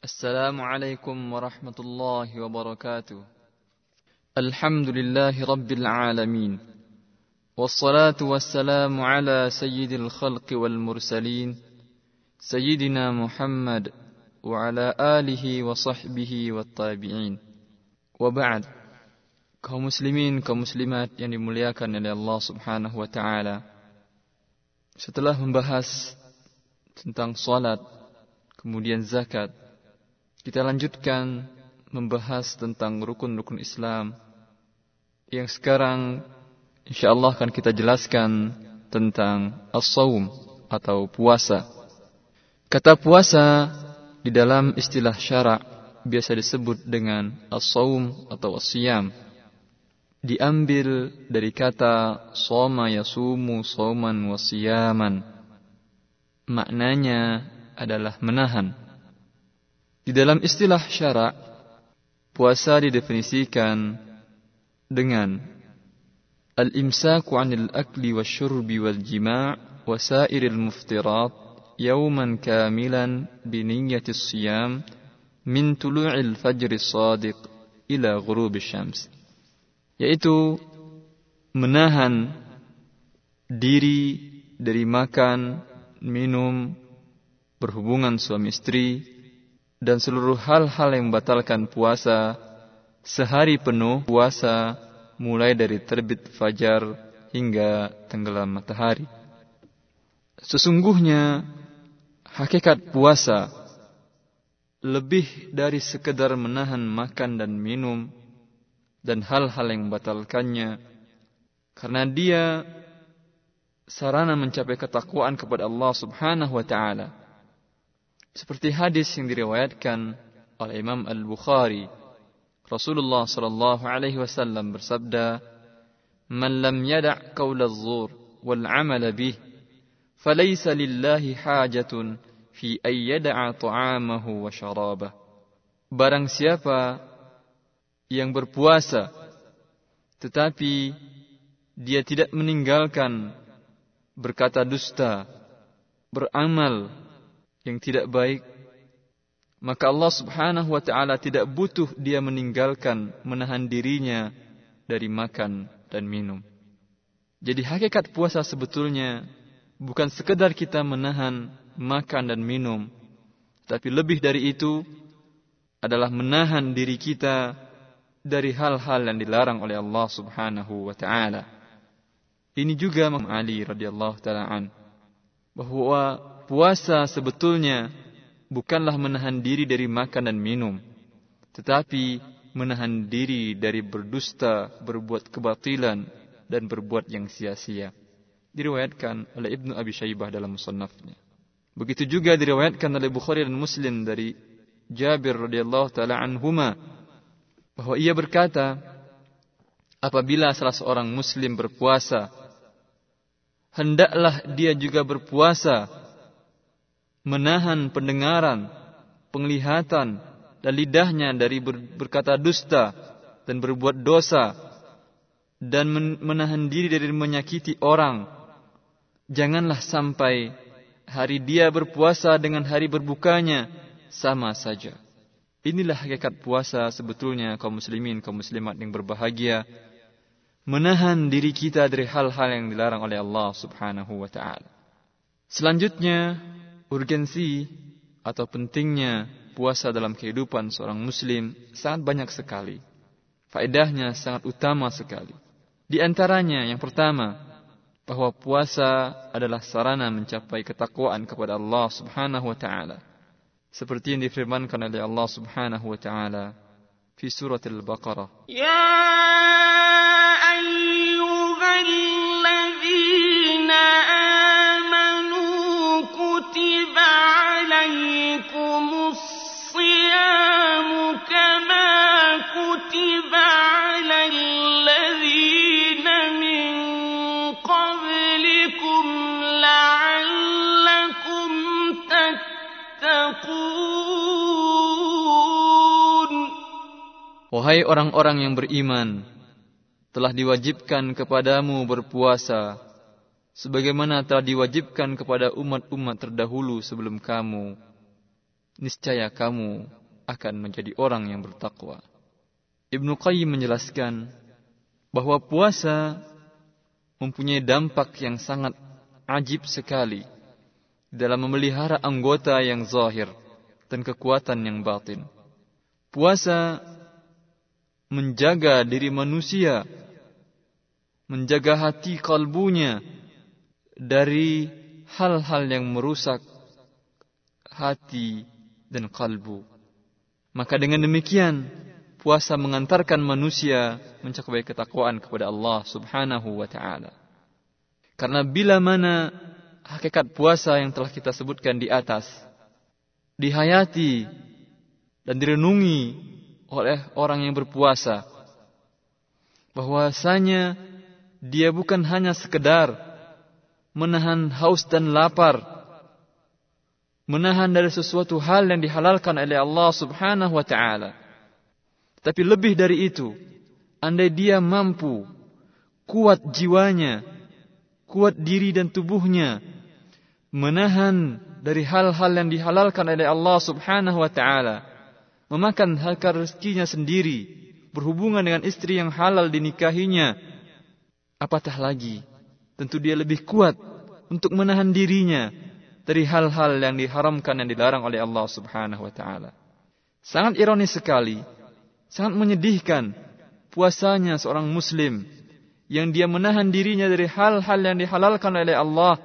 السلام عليكم ورحمة الله وبركاته الحمد لله رب العالمين والصلاة والسلام على سيد الخلق والمرسلين سيدنا محمد وعلى آله وصحبه والتابعين وبعد kaum muslimin, kaum muslimat yang dimuliakan oleh Allah Subhanahu wa taala. Setelah membahas tentang salat, kemudian zakat, kita lanjutkan membahas tentang rukun-rukun Islam yang sekarang insyaallah akan kita jelaskan tentang as-saum atau puasa. Kata puasa di dalam istilah syarak biasa disebut dengan as-saum atau as-siyam. Diambil dari kata soma yasumu sauman wasiyaman. Maknanya adalah menahan. Di dalam istilah syarak, puasa didefinisikan dengan al-imsaku 'anil akli wasyurbi wal jima' wa sairil muftirat yawman kamilan bi niyyati siyam min tulu'il fajr shadiq ila ghurub syams. Yaitu menahan diri dari makan, minum, berhubungan suami istri dan seluruh hal-hal yang membatalkan puasa sehari penuh puasa mulai dari terbit fajar hingga tenggelam matahari. Sesungguhnya hakikat puasa lebih dari sekedar menahan makan dan minum dan hal-hal yang membatalkannya karena dia sarana mencapai ketakwaan kepada Allah Subhanahu wa taala seperti hadis yang diriwayatkan oleh Imam Al-Bukhari, Rasulullah sallallahu alaihi wasallam bersabda, "Man lam yada' qaula az-zur wal 'amala bih, falaysa lillahi hajatun fi ay yada'a ta'amahu wa syarabah." Barang siapa yang berpuasa tetapi dia tidak meninggalkan berkata dusta, beramal yang tidak baik, maka Allah Subhanahu wa taala tidak butuh dia meninggalkan menahan dirinya dari makan dan minum. Jadi hakikat puasa sebetulnya bukan sekedar kita menahan makan dan minum, tapi lebih dari itu adalah menahan diri kita dari hal-hal yang dilarang oleh Allah Subhanahu wa taala. Ini juga Imam Ali radhiyallahu taala an bahwa puasa sebetulnya bukanlah menahan diri dari makan dan minum, tetapi menahan diri dari berdusta, berbuat kebatilan, dan berbuat yang sia-sia. Diriwayatkan oleh Ibnu Abi Syaibah dalam musannafnya. Begitu juga diriwayatkan oleh Bukhari dan Muslim dari Jabir radhiyallahu taala anhuma bahwa ia berkata, apabila salah seorang muslim berpuasa, hendaklah dia juga berpuasa menahan pendengaran, penglihatan, dan lidahnya dari ber, berkata dusta dan berbuat dosa, dan menahan diri dari menyakiti orang. Janganlah sampai hari dia berpuasa dengan hari berbukanya sama saja. Inilah hakikat puasa sebetulnya kaum muslimin, kaum muslimat yang berbahagia. Menahan diri kita dari hal-hal yang dilarang oleh Allah subhanahu wa ta'ala. Selanjutnya, urgensi atau pentingnya puasa dalam kehidupan seorang muslim sangat banyak sekali. Faedahnya sangat utama sekali. Di antaranya yang pertama, bahwa puasa adalah sarana mencapai ketakwaan kepada Allah Subhanahu wa taala. Seperti yang difirmankan oleh Allah Subhanahu wa taala di surat Al-Baqarah. Ya Wahai orang-orang yang beriman, telah diwajibkan kepadamu berpuasa, sebagaimana telah diwajibkan kepada umat-umat terdahulu sebelum kamu. niscaya kamu akan menjadi orang yang bertakwa. Ibnu Qayyim menjelaskan bahwa puasa mempunyai dampak yang sangat ajib sekali dalam memelihara anggota yang zahir dan kekuatan yang batin. Puasa menjaga diri manusia, menjaga hati kalbunya dari hal-hal yang merusak hati dan kalbu. Maka dengan demikian, puasa mengantarkan manusia mencapai ketakwaan kepada Allah Subhanahu wa taala. Karena bila mana hakikat puasa yang telah kita sebutkan di atas dihayati dan direnungi oleh orang yang berpuasa bahwasanya dia bukan hanya sekedar menahan haus dan lapar menahan dari sesuatu hal yang dihalalkan oleh Allah Subhanahu wa taala. Tapi lebih dari itu, andai dia mampu kuat jiwanya, kuat diri dan tubuhnya menahan dari hal-hal yang dihalalkan oleh Allah Subhanahu wa taala, memakan harta rezekinya sendiri, berhubungan dengan istri yang halal dinikahinya, apatah lagi tentu dia lebih kuat untuk menahan dirinya dari hal-hal yang diharamkan dan dilarang oleh Allah Subhanahu wa taala. Sangat ironis sekali, sangat menyedihkan puasanya seorang muslim yang dia menahan dirinya dari hal-hal yang dihalalkan oleh Allah,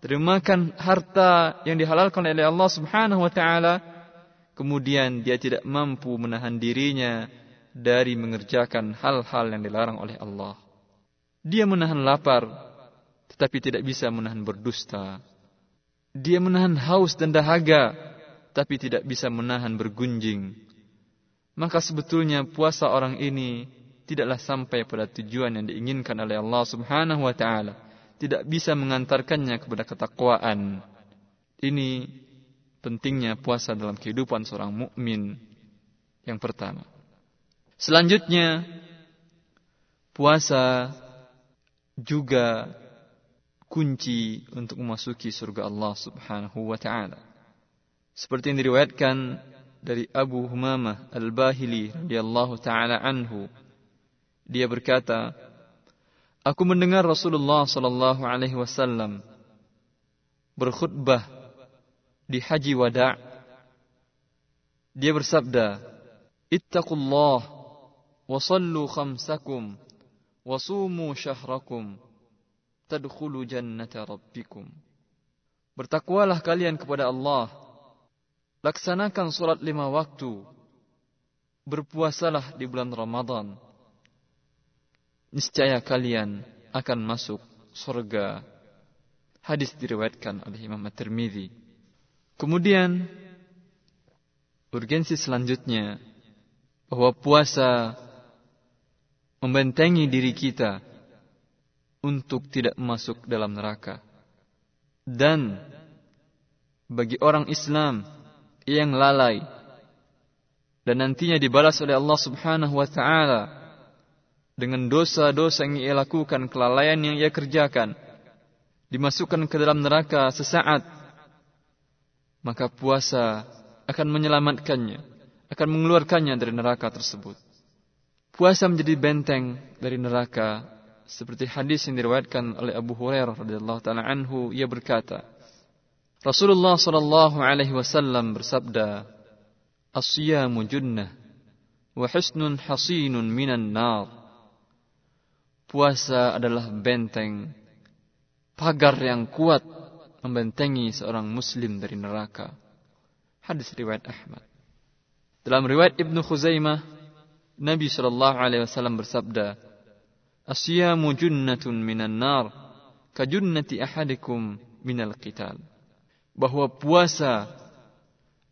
dari makan harta yang dihalalkan oleh Allah Subhanahu wa taala, kemudian dia tidak mampu menahan dirinya dari mengerjakan hal-hal yang dilarang oleh Allah. Dia menahan lapar, tetapi tidak bisa menahan berdusta. Dia menahan haus dan dahaga, tapi tidak bisa menahan bergunjing. Maka sebetulnya puasa orang ini tidaklah sampai pada tujuan yang diinginkan oleh Allah Subhanahu wa taala, tidak bisa mengantarkannya kepada ketakwaan. Ini pentingnya puasa dalam kehidupan seorang mukmin yang pertama. Selanjutnya puasa juga kunci untuk memasuki surga Allah Subhanahu wa taala. Seperti yang diriwayatkan dari Abu Humamah Al-Bahili radhiyallahu taala anhu. Dia berkata, Aku mendengar Rasulullah sallallahu alaihi wasallam berkhutbah di Haji Wada'. Dia bersabda, "Ittaqullah wa sallu khamsakum wa sumu syahrakum." tadkhulu jannata rabbikum. Bertakwalah kalian kepada Allah. Laksanakan solat lima waktu. Berpuasalah di bulan Ramadan. Niscaya kalian akan masuk surga. Hadis diriwayatkan oleh Imam At-Tirmidzi. Kemudian urgensi selanjutnya bahwa puasa membentengi diri kita untuk tidak masuk dalam neraka. Dan bagi orang Islam yang lalai dan nantinya dibalas oleh Allah Subhanahu wa taala dengan dosa-dosa yang ia lakukan, kelalaian yang ia kerjakan, dimasukkan ke dalam neraka sesaat, maka puasa akan menyelamatkannya, akan mengeluarkannya dari neraka tersebut. Puasa menjadi benteng dari neraka seperti hadis yang diriwayatkan oleh Abu Hurairah radhiyallahu taala anhu ia berkata Rasulullah sallallahu alaihi wasallam bersabda As-siyamu junnah wa husnun hasinun minan nar Puasa adalah benteng pagar yang kuat membentengi seorang muslim dari neraka Hadis riwayat Ahmad Dalam riwayat Ibnu Khuzaimah Nabi sallallahu alaihi wasallam bersabda Asyamu junnatun minan nar kajunnati ahadikum minal qital. Bahwa puasa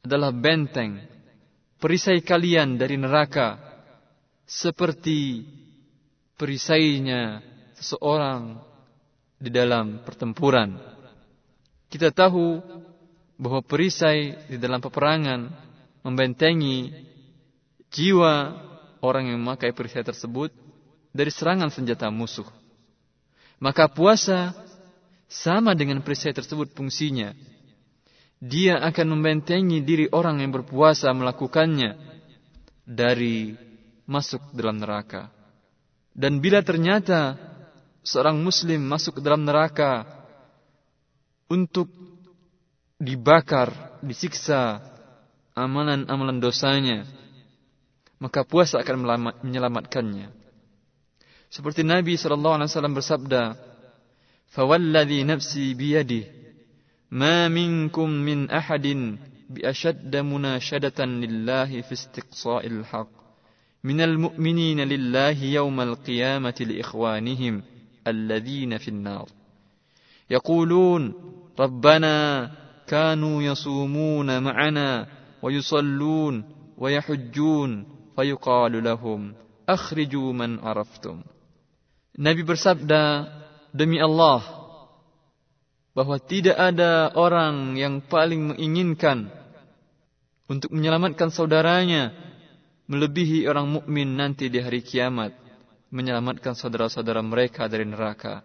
adalah benteng perisai kalian dari neraka seperti perisainya seseorang di dalam pertempuran. Kita tahu bahwa perisai di dalam peperangan membentengi jiwa orang yang memakai perisai tersebut dari serangan senjata musuh. Maka puasa sama dengan perisai tersebut fungsinya. dia akan membentengi diri orang yang berpuasa melakukannya dari masuk dalam neraka. Dan bila ternyata seorang muslim masuk ke dalam neraka untuk dibakar, disiksa amalan-amalan dosanya, maka puasa akan menyelamatkannya. Seperti Nabi saw bersabda, "Fawalladhi nafsi biyadihi, مَا مِنْكُمْ مِنْ أَحَدٍ بِأَشَدَّ ashadda لِلَّهِ فِي fi الْحَقِّ haqq min al-mu'minina lillahi yawmal qiyamati li ikhwanihim. يقولون ربنا كانوا يصومون معنا ويصلون ويحجون فيقال لهم أخرجوا من عرفتم Nabi bersabda, Demi Allah, bahwa tidak ada orang yang paling menginginkan untuk menyelamatkan saudaranya melebihi orang mukmin nanti di hari kiamat menyelamatkan saudara-saudara mereka dari neraka.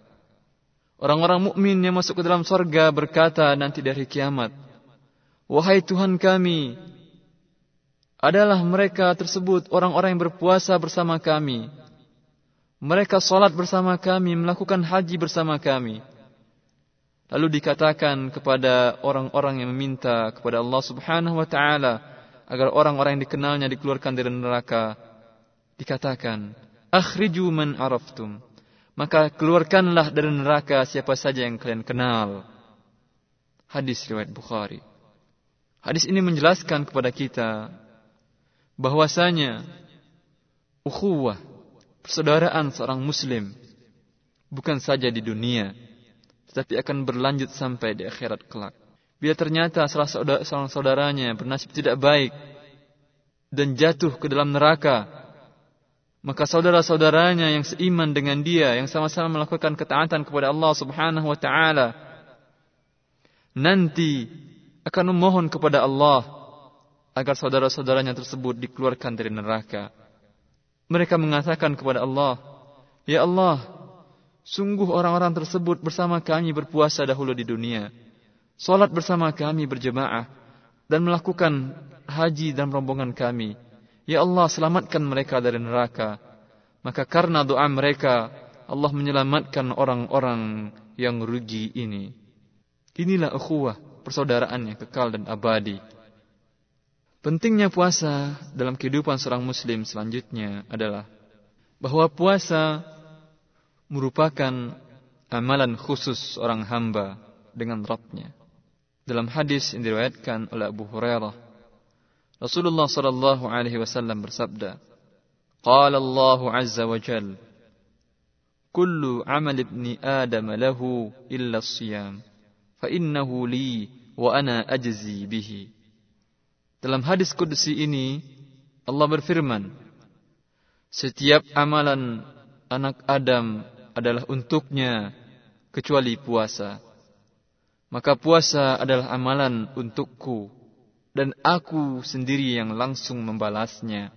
Orang-orang mukmin yang masuk ke dalam sorga berkata nanti dari kiamat, Wahai Tuhan kami, adalah mereka tersebut orang-orang yang berpuasa bersama kami. Mereka sholat bersama kami, melakukan haji bersama kami. Lalu dikatakan kepada orang-orang yang meminta kepada Allah Subhanahu wa taala agar orang-orang yang dikenalnya dikeluarkan dari neraka. Dikatakan, "Akhriju man araftum." Maka keluarkanlah dari neraka siapa saja yang kalian kenal. Hadis riwayat Bukhari. Hadis ini menjelaskan kepada kita bahwasanya ukhuwah, persaudaraan seorang muslim bukan saja di dunia tetapi akan berlanjut sampai di akhirat kelak. Bila ternyata salah seorang saudaranya bernasib tidak baik dan jatuh ke dalam neraka, maka saudara-saudaranya yang seiman dengan dia, yang sama-sama melakukan ketaatan kepada Allah Subhanahu wa taala, nanti akan memohon kepada Allah agar saudara-saudaranya tersebut dikeluarkan dari neraka. Mereka mengatakan kepada Allah, "Ya Allah, Sungguh orang-orang tersebut bersama kami berpuasa dahulu di dunia. Salat bersama kami berjemaah. Dan melakukan haji dan rombongan kami. Ya Allah selamatkan mereka dari neraka. Maka karena doa mereka, Allah menyelamatkan orang-orang yang rugi ini. Inilah ukhuwah, persaudaraan yang kekal dan abadi. Pentingnya puasa dalam kehidupan seorang muslim selanjutnya adalah bahwa puasa merupakan amalan khusus orang hamba dengan Rabbnya. Dalam hadis yang diriwayatkan oleh Abu Hurairah, Rasulullah sallallahu alaihi wasallam bersabda, "Qala Allah azza wa jal, kullu amal ibni Adam lahu illa as-siyam, fa innahu li wa ana ajzi bihi." Dalam hadis kudusi ini, Allah berfirman, setiap amalan anak Adam adalah untuknya kecuali puasa. Maka puasa adalah amalan untukku dan aku sendiri yang langsung membalasnya.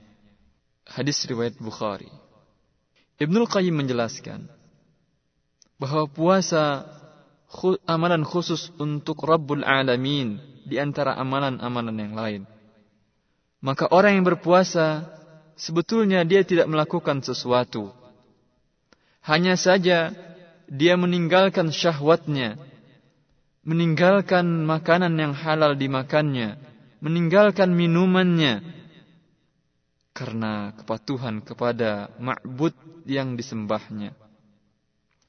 Hadis riwayat Bukhari. Ibnul Qayyim menjelaskan bahwa puasa amalan khusus untuk Rabbul Alamin di antara amalan-amalan yang lain. Maka orang yang berpuasa sebetulnya dia tidak melakukan sesuatu hanya saja dia meninggalkan syahwatnya, meninggalkan makanan yang halal dimakannya, meninggalkan minumannya karena kepatuhan kepada ma'bud yang disembahnya.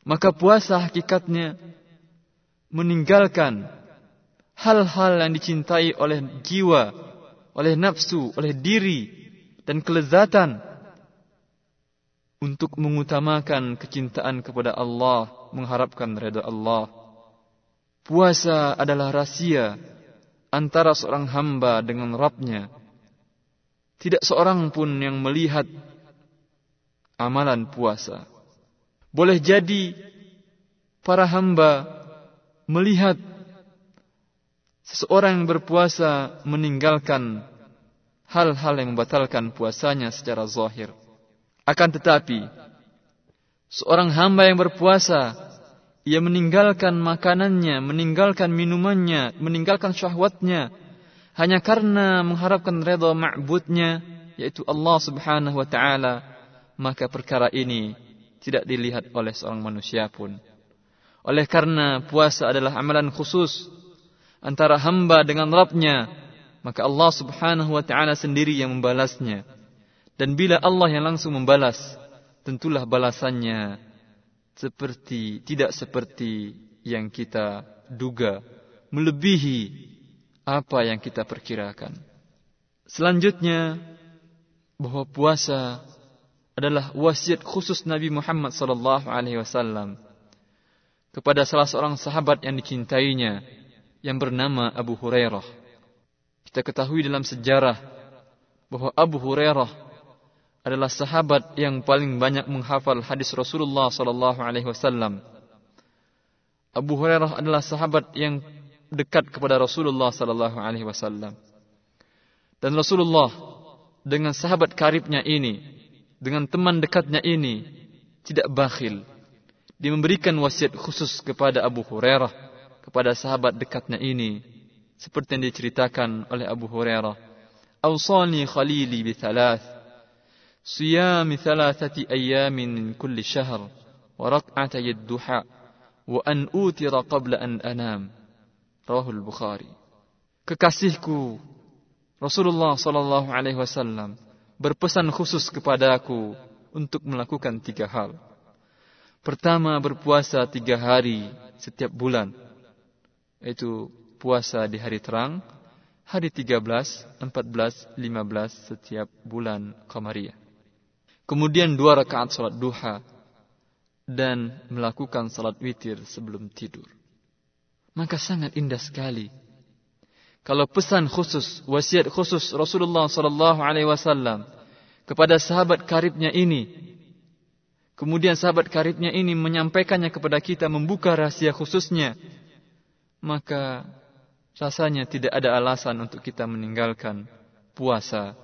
Maka puasa hakikatnya meninggalkan hal-hal yang dicintai oleh jiwa, oleh nafsu, oleh diri dan kelezatan untuk mengutamakan kecintaan kepada Allah, mengharapkan redha Allah. Puasa adalah rahasia antara seorang hamba dengan Rabbnya. Tidak seorang pun yang melihat amalan puasa. Boleh jadi para hamba melihat seseorang yang berpuasa meninggalkan hal-hal yang membatalkan puasanya secara zahir. Akan tetapi, seorang hamba yang berpuasa, ia meninggalkan makanannya, meninggalkan minumannya, meninggalkan syahwatnya hanya karena mengharapkan redha ma'budnya yaitu Allah Subhanahu wa taala, maka perkara ini tidak dilihat oleh seorang manusia pun. Oleh karena puasa adalah amalan khusus antara hamba dengan Rabbnya, maka Allah Subhanahu wa taala sendiri yang membalasnya. Dan bila Allah yang langsung membalas, tentulah balasannya seperti tidak seperti yang kita duga, melebihi apa yang kita perkirakan. Selanjutnya bahwa puasa adalah wasiat khusus Nabi Muhammad sallallahu alaihi wasallam kepada salah seorang sahabat yang dicintainya yang bernama Abu Hurairah. Kita ketahui dalam sejarah bahwa Abu Hurairah adalah sahabat yang paling banyak menghafal hadis Rasulullah sallallahu alaihi wasallam. Abu Hurairah adalah sahabat yang dekat kepada Rasulullah sallallahu alaihi wasallam. Dan Rasulullah dengan sahabat karibnya ini, dengan teman dekatnya ini tidak bakhil. Dia memberikan wasiat khusus kepada Abu Hurairah, kepada sahabat dekatnya ini seperti yang diceritakan oleh Abu Hurairah. Awsani khalili bi thalath صيام ثلاثة أيام من كل شهر وركعتي الدحى وأن أوتر قبل أن أنام رواه البخاري kekasihku Rasulullah sallallahu alaihi wasallam berpesan khusus kepadaku untuk melakukan tiga hal. Pertama berpuasa tiga hari setiap bulan, yaitu puasa di hari terang, hari 13, 14, 15 setiap bulan Qamariyah. Kemudian dua rakaat salat duha dan melakukan salat witir sebelum tidur. Maka sangat indah sekali. Kalau pesan khusus, wasiat khusus Rasulullah sallallahu alaihi wasallam kepada sahabat karibnya ini, kemudian sahabat karibnya ini menyampaikannya kepada kita membuka rahasia khususnya, maka rasanya tidak ada alasan untuk kita meninggalkan puasa.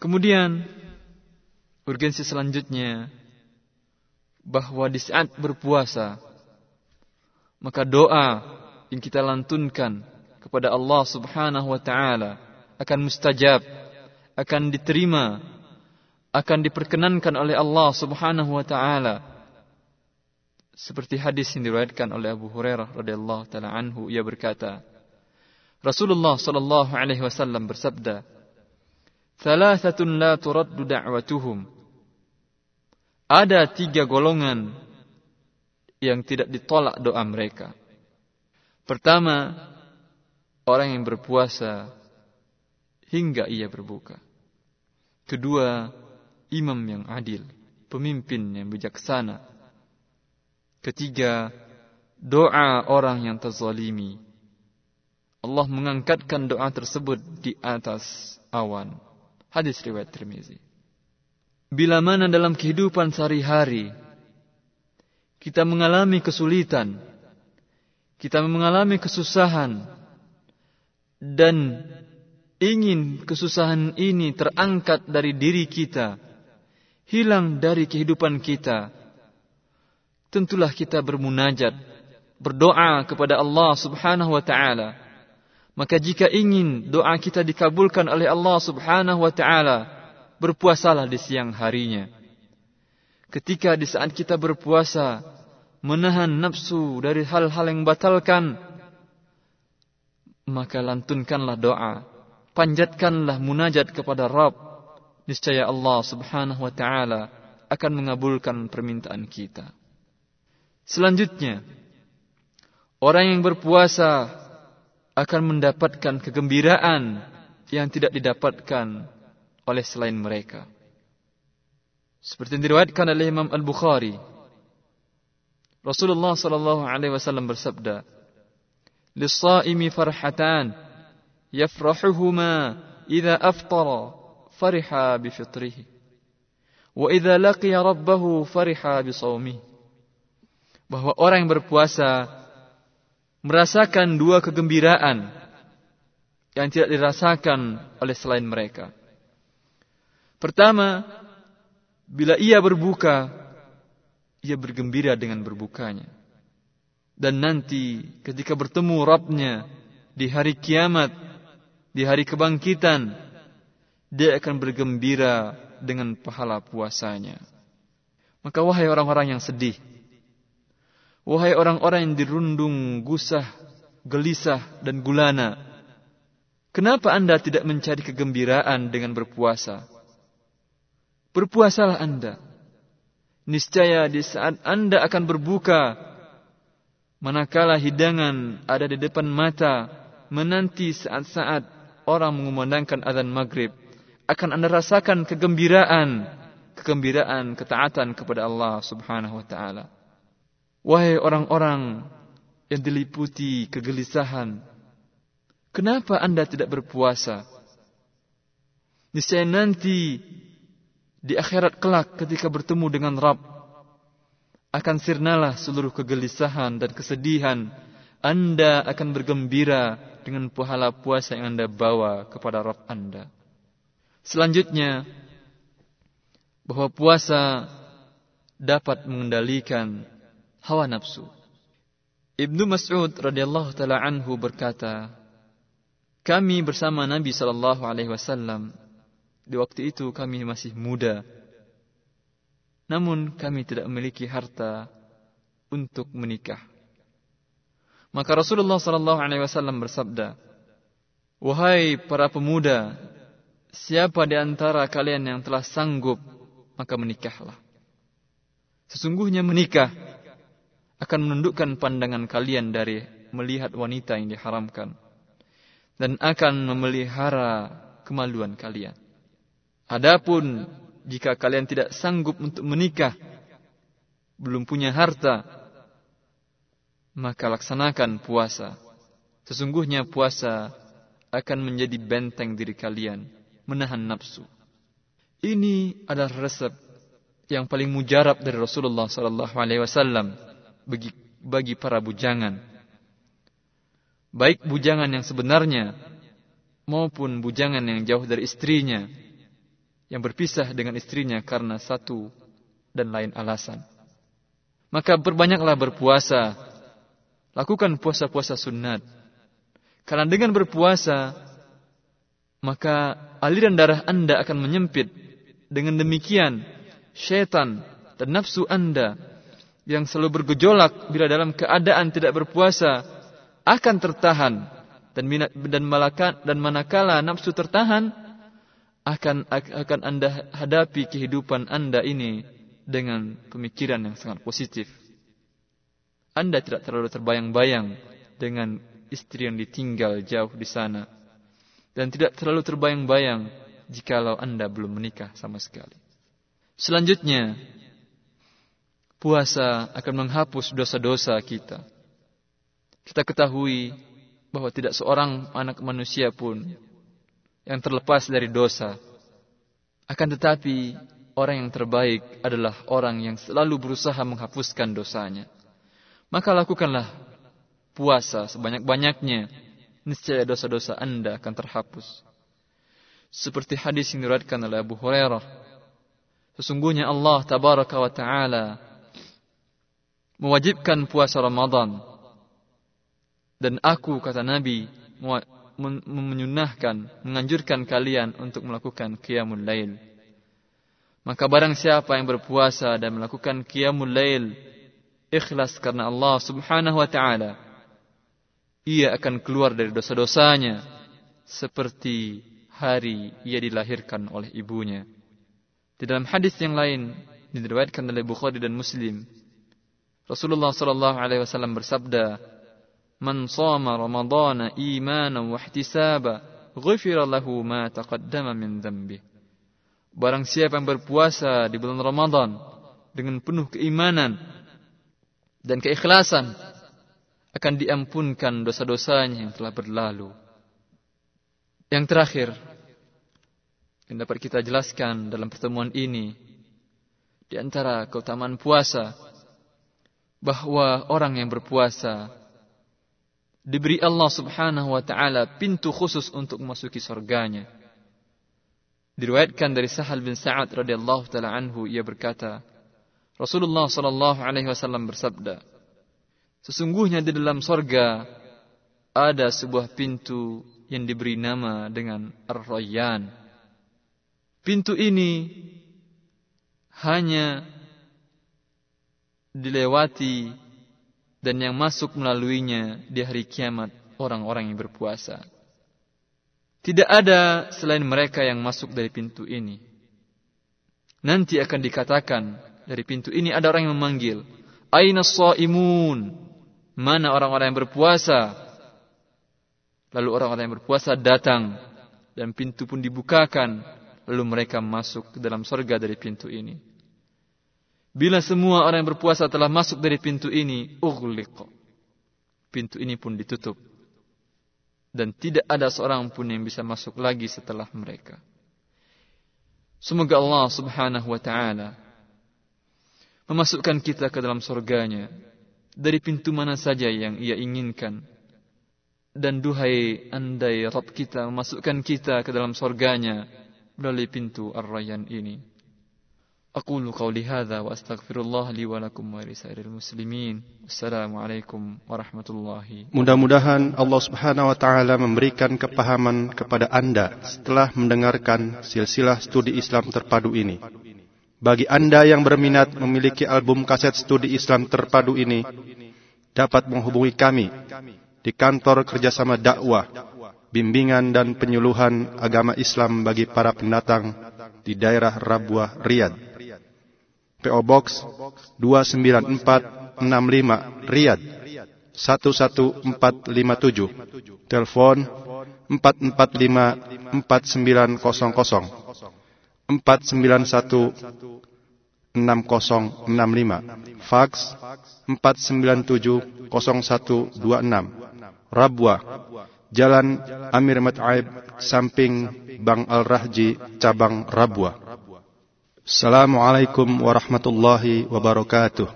Kemudian Urgensi selanjutnya bahwa di saat berpuasa maka doa yang kita lantunkan kepada Allah Subhanahu wa taala akan mustajab, akan diterima, akan diperkenankan oleh Allah Subhanahu wa taala. Seperti hadis yang diriwayatkan oleh Abu Hurairah radhiyallahu taala anhu ia berkata, Rasulullah sallallahu alaihi wasallam bersabda, "Thalathatun la turaddu da'watuhum." Ada tiga golongan yang tidak ditolak doa mereka. Pertama, orang yang berpuasa hingga ia berbuka. Kedua, imam yang adil, pemimpin yang bijaksana. Ketiga, doa orang yang terzalimi. Allah mengangkatkan doa tersebut di atas awan. Hadis riwayat Tirmizi. Bila mana dalam kehidupan sehari-hari kita mengalami kesulitan, kita mengalami kesusahan, dan ingin kesusahan ini terangkat dari diri kita, hilang dari kehidupan kita, tentulah kita bermunajat, berdoa kepada Allah Subhanahu wa taala. Maka jika ingin doa kita dikabulkan oleh Allah Subhanahu wa taala, berpuasalah di siang harinya. Ketika di saat kita berpuasa, menahan nafsu dari hal-hal yang batalkan, maka lantunkanlah doa, panjatkanlah munajat kepada Rabb. Niscaya Allah Subhanahu wa taala akan mengabulkan permintaan kita. Selanjutnya, orang yang berpuasa akan mendapatkan kegembiraan yang tidak didapatkan oleh selain mereka. Seperti yang diriwayatkan oleh Imam Al-Bukhari. Rasulullah sallallahu alaihi wasallam bersabda, "Lis-shaimi farhatan yafrahuhuma idza aftara fariha bi fitrihi wa idza laqiya rabbahu fariha bi shaumihi." Bahwa orang yang berpuasa merasakan dua kegembiraan yang tidak dirasakan oleh selain mereka. Pertama, bila ia berbuka, ia bergembira dengan berbukanya. Dan nanti ketika bertemu Rabbnya di hari kiamat, di hari kebangkitan, dia akan bergembira dengan pahala puasanya. Maka wahai orang-orang yang sedih, wahai orang-orang yang dirundung gusah, gelisah, dan gulana, kenapa anda tidak mencari kegembiraan dengan berpuasa? Berpuasalah anda Niscaya di saat anda akan berbuka, manakala hidangan ada di depan mata, menanti saat-saat orang mengumandangkan azan maghrib, akan anda rasakan kegembiraan, kegembiraan ketaatan kepada Allah subhanahu wa ta'ala. Wahai orang-orang yang diliputi kegelisahan, kenapa anda tidak berpuasa? Niscaya nanti di akhirat kelak ketika bertemu dengan Rabb akan sirnalah seluruh kegelisahan dan kesedihan anda akan bergembira dengan pahala puasa yang anda bawa kepada Rabb anda selanjutnya bahwa puasa dapat mengendalikan hawa nafsu Ibnu Mas'ud radhiyallahu taala anhu berkata kami bersama Nabi sallallahu alaihi wasallam di waktu itu kami masih muda. Namun kami tidak memiliki harta untuk menikah. Maka Rasulullah sallallahu alaihi wasallam bersabda, "Wahai para pemuda, siapa di antara kalian yang telah sanggup, maka menikahlah." Sesungguhnya menikah akan menundukkan pandangan kalian dari melihat wanita yang diharamkan dan akan memelihara kemaluan kalian. Adapun jika kalian tidak sanggup untuk menikah, belum punya harta, maka laksanakan puasa. Sesungguhnya puasa akan menjadi benteng diri kalian, menahan nafsu. Ini adalah resep yang paling mujarab dari Rasulullah sallallahu alaihi wasallam bagi bagi para bujangan. Baik bujangan yang sebenarnya maupun bujangan yang jauh dari istrinya yang berpisah dengan istrinya karena satu dan lain alasan. Maka berbanyaklah berpuasa. Lakukan puasa-puasa sunat. Karena dengan berpuasa, maka aliran darah anda akan menyempit. Dengan demikian, syaitan dan nafsu anda yang selalu bergejolak bila dalam keadaan tidak berpuasa akan tertahan dan dan malaka dan manakala nafsu tertahan akan akan Anda hadapi kehidupan Anda ini dengan pemikiran yang sangat positif. Anda tidak terlalu terbayang-bayang dengan istri yang ditinggal jauh di sana dan tidak terlalu terbayang-bayang jikalau Anda belum menikah sama sekali. Selanjutnya, puasa akan menghapus dosa-dosa kita. Kita ketahui bahwa tidak seorang anak manusia pun yang terlepas dari dosa. Akan tetapi, orang yang terbaik adalah orang yang selalu berusaha menghapuskan dosanya. Maka lakukanlah puasa sebanyak-banyaknya, niscaya dosa-dosa Anda akan terhapus. Seperti hadis yang diriwayatkan oleh Abu Hurairah, sesungguhnya Allah tabaraka wa taala mewajibkan puasa Ramadan dan aku kata Nabi menyunahkan, menganjurkan kalian untuk melakukan qiyamul lail. Maka barang siapa yang berpuasa dan melakukan qiyamul lail ikhlas karena Allah Subhanahu wa taala, ia akan keluar dari dosa-dosanya seperti hari ia dilahirkan oleh ibunya. Di dalam hadis yang lain diriwayatkan oleh Bukhari dan Muslim, Rasulullah sallallahu alaihi wasallam bersabda, "Man shoma Ramadhana imanan wa ihtisaba, ghufira lahu ma taqaddama min dhanbi." Barang siapa yang berpuasa di bulan Ramadan dengan penuh keimanan dan keikhlasan, akan diampunkan dosa-dosanya yang telah berlalu. Yang terakhir, yang dapat kita jelaskan dalam pertemuan ini, di antara keutamaan puasa, bahwa orang yang berpuasa diberi Allah Subhanahu wa taala pintu khusus untuk memasuki surganya. Diriwayatkan dari Sahal bin Sa'ad radhiyallahu taala anhu ia berkata, Rasulullah sallallahu alaihi wasallam bersabda, Sesungguhnya di dalam sorga ada sebuah pintu yang diberi nama dengan Ar-Rayyan. Pintu ini hanya dilewati dan yang masuk melaluinya di hari kiamat orang-orang yang berpuasa. Tidak ada selain mereka yang masuk dari pintu ini. Nanti akan dikatakan dari pintu ini ada orang yang memanggil, Aina imun. Mana orang-orang yang berpuasa? Lalu orang-orang yang berpuasa datang dan pintu pun dibukakan. Lalu mereka masuk ke dalam surga dari pintu ini. Bila semua orang yang berpuasa telah masuk dari pintu ini, ughliq. Pintu ini pun ditutup. Dan tidak ada seorang pun yang bisa masuk lagi setelah mereka. Semoga Allah subhanahu wa ta'ala memasukkan kita ke dalam surganya dari pintu mana saja yang ia inginkan. Dan duhai andai Rabb kita memasukkan kita ke dalam surganya melalui pintu Ar-Rayyan ini. أقول قولي هذا وأستغفر الله لي ولكم ولسائر المسلمين السلام عليكم ورحمة الله Mudah-mudahan Allah Subhanahu wa taala memberikan kepahaman kepada Anda setelah mendengarkan silsilah studi Islam terpadu ini. Bagi Anda yang berminat memiliki album kaset studi Islam terpadu ini, dapat menghubungi kami di kantor kerjasama dakwah, bimbingan dan penyuluhan agama Islam bagi para pendatang di daerah Rabuah, Riyadh. PO Box 29465 Riyadh 11457 Telepon 445 4900 491 6065 Fax 497 0126 Rabwa Jalan Amir Mat'aib samping Bang Al-Rahji cabang Rabwa Assalamualaikum warahmatullahi wabarakatuh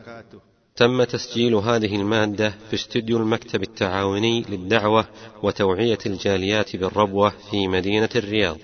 تم تسجيل هذه المادة في استوديو المكتب التعاوني للدعوة وتوعية الجاليات بالربوة في مدينة الرياض.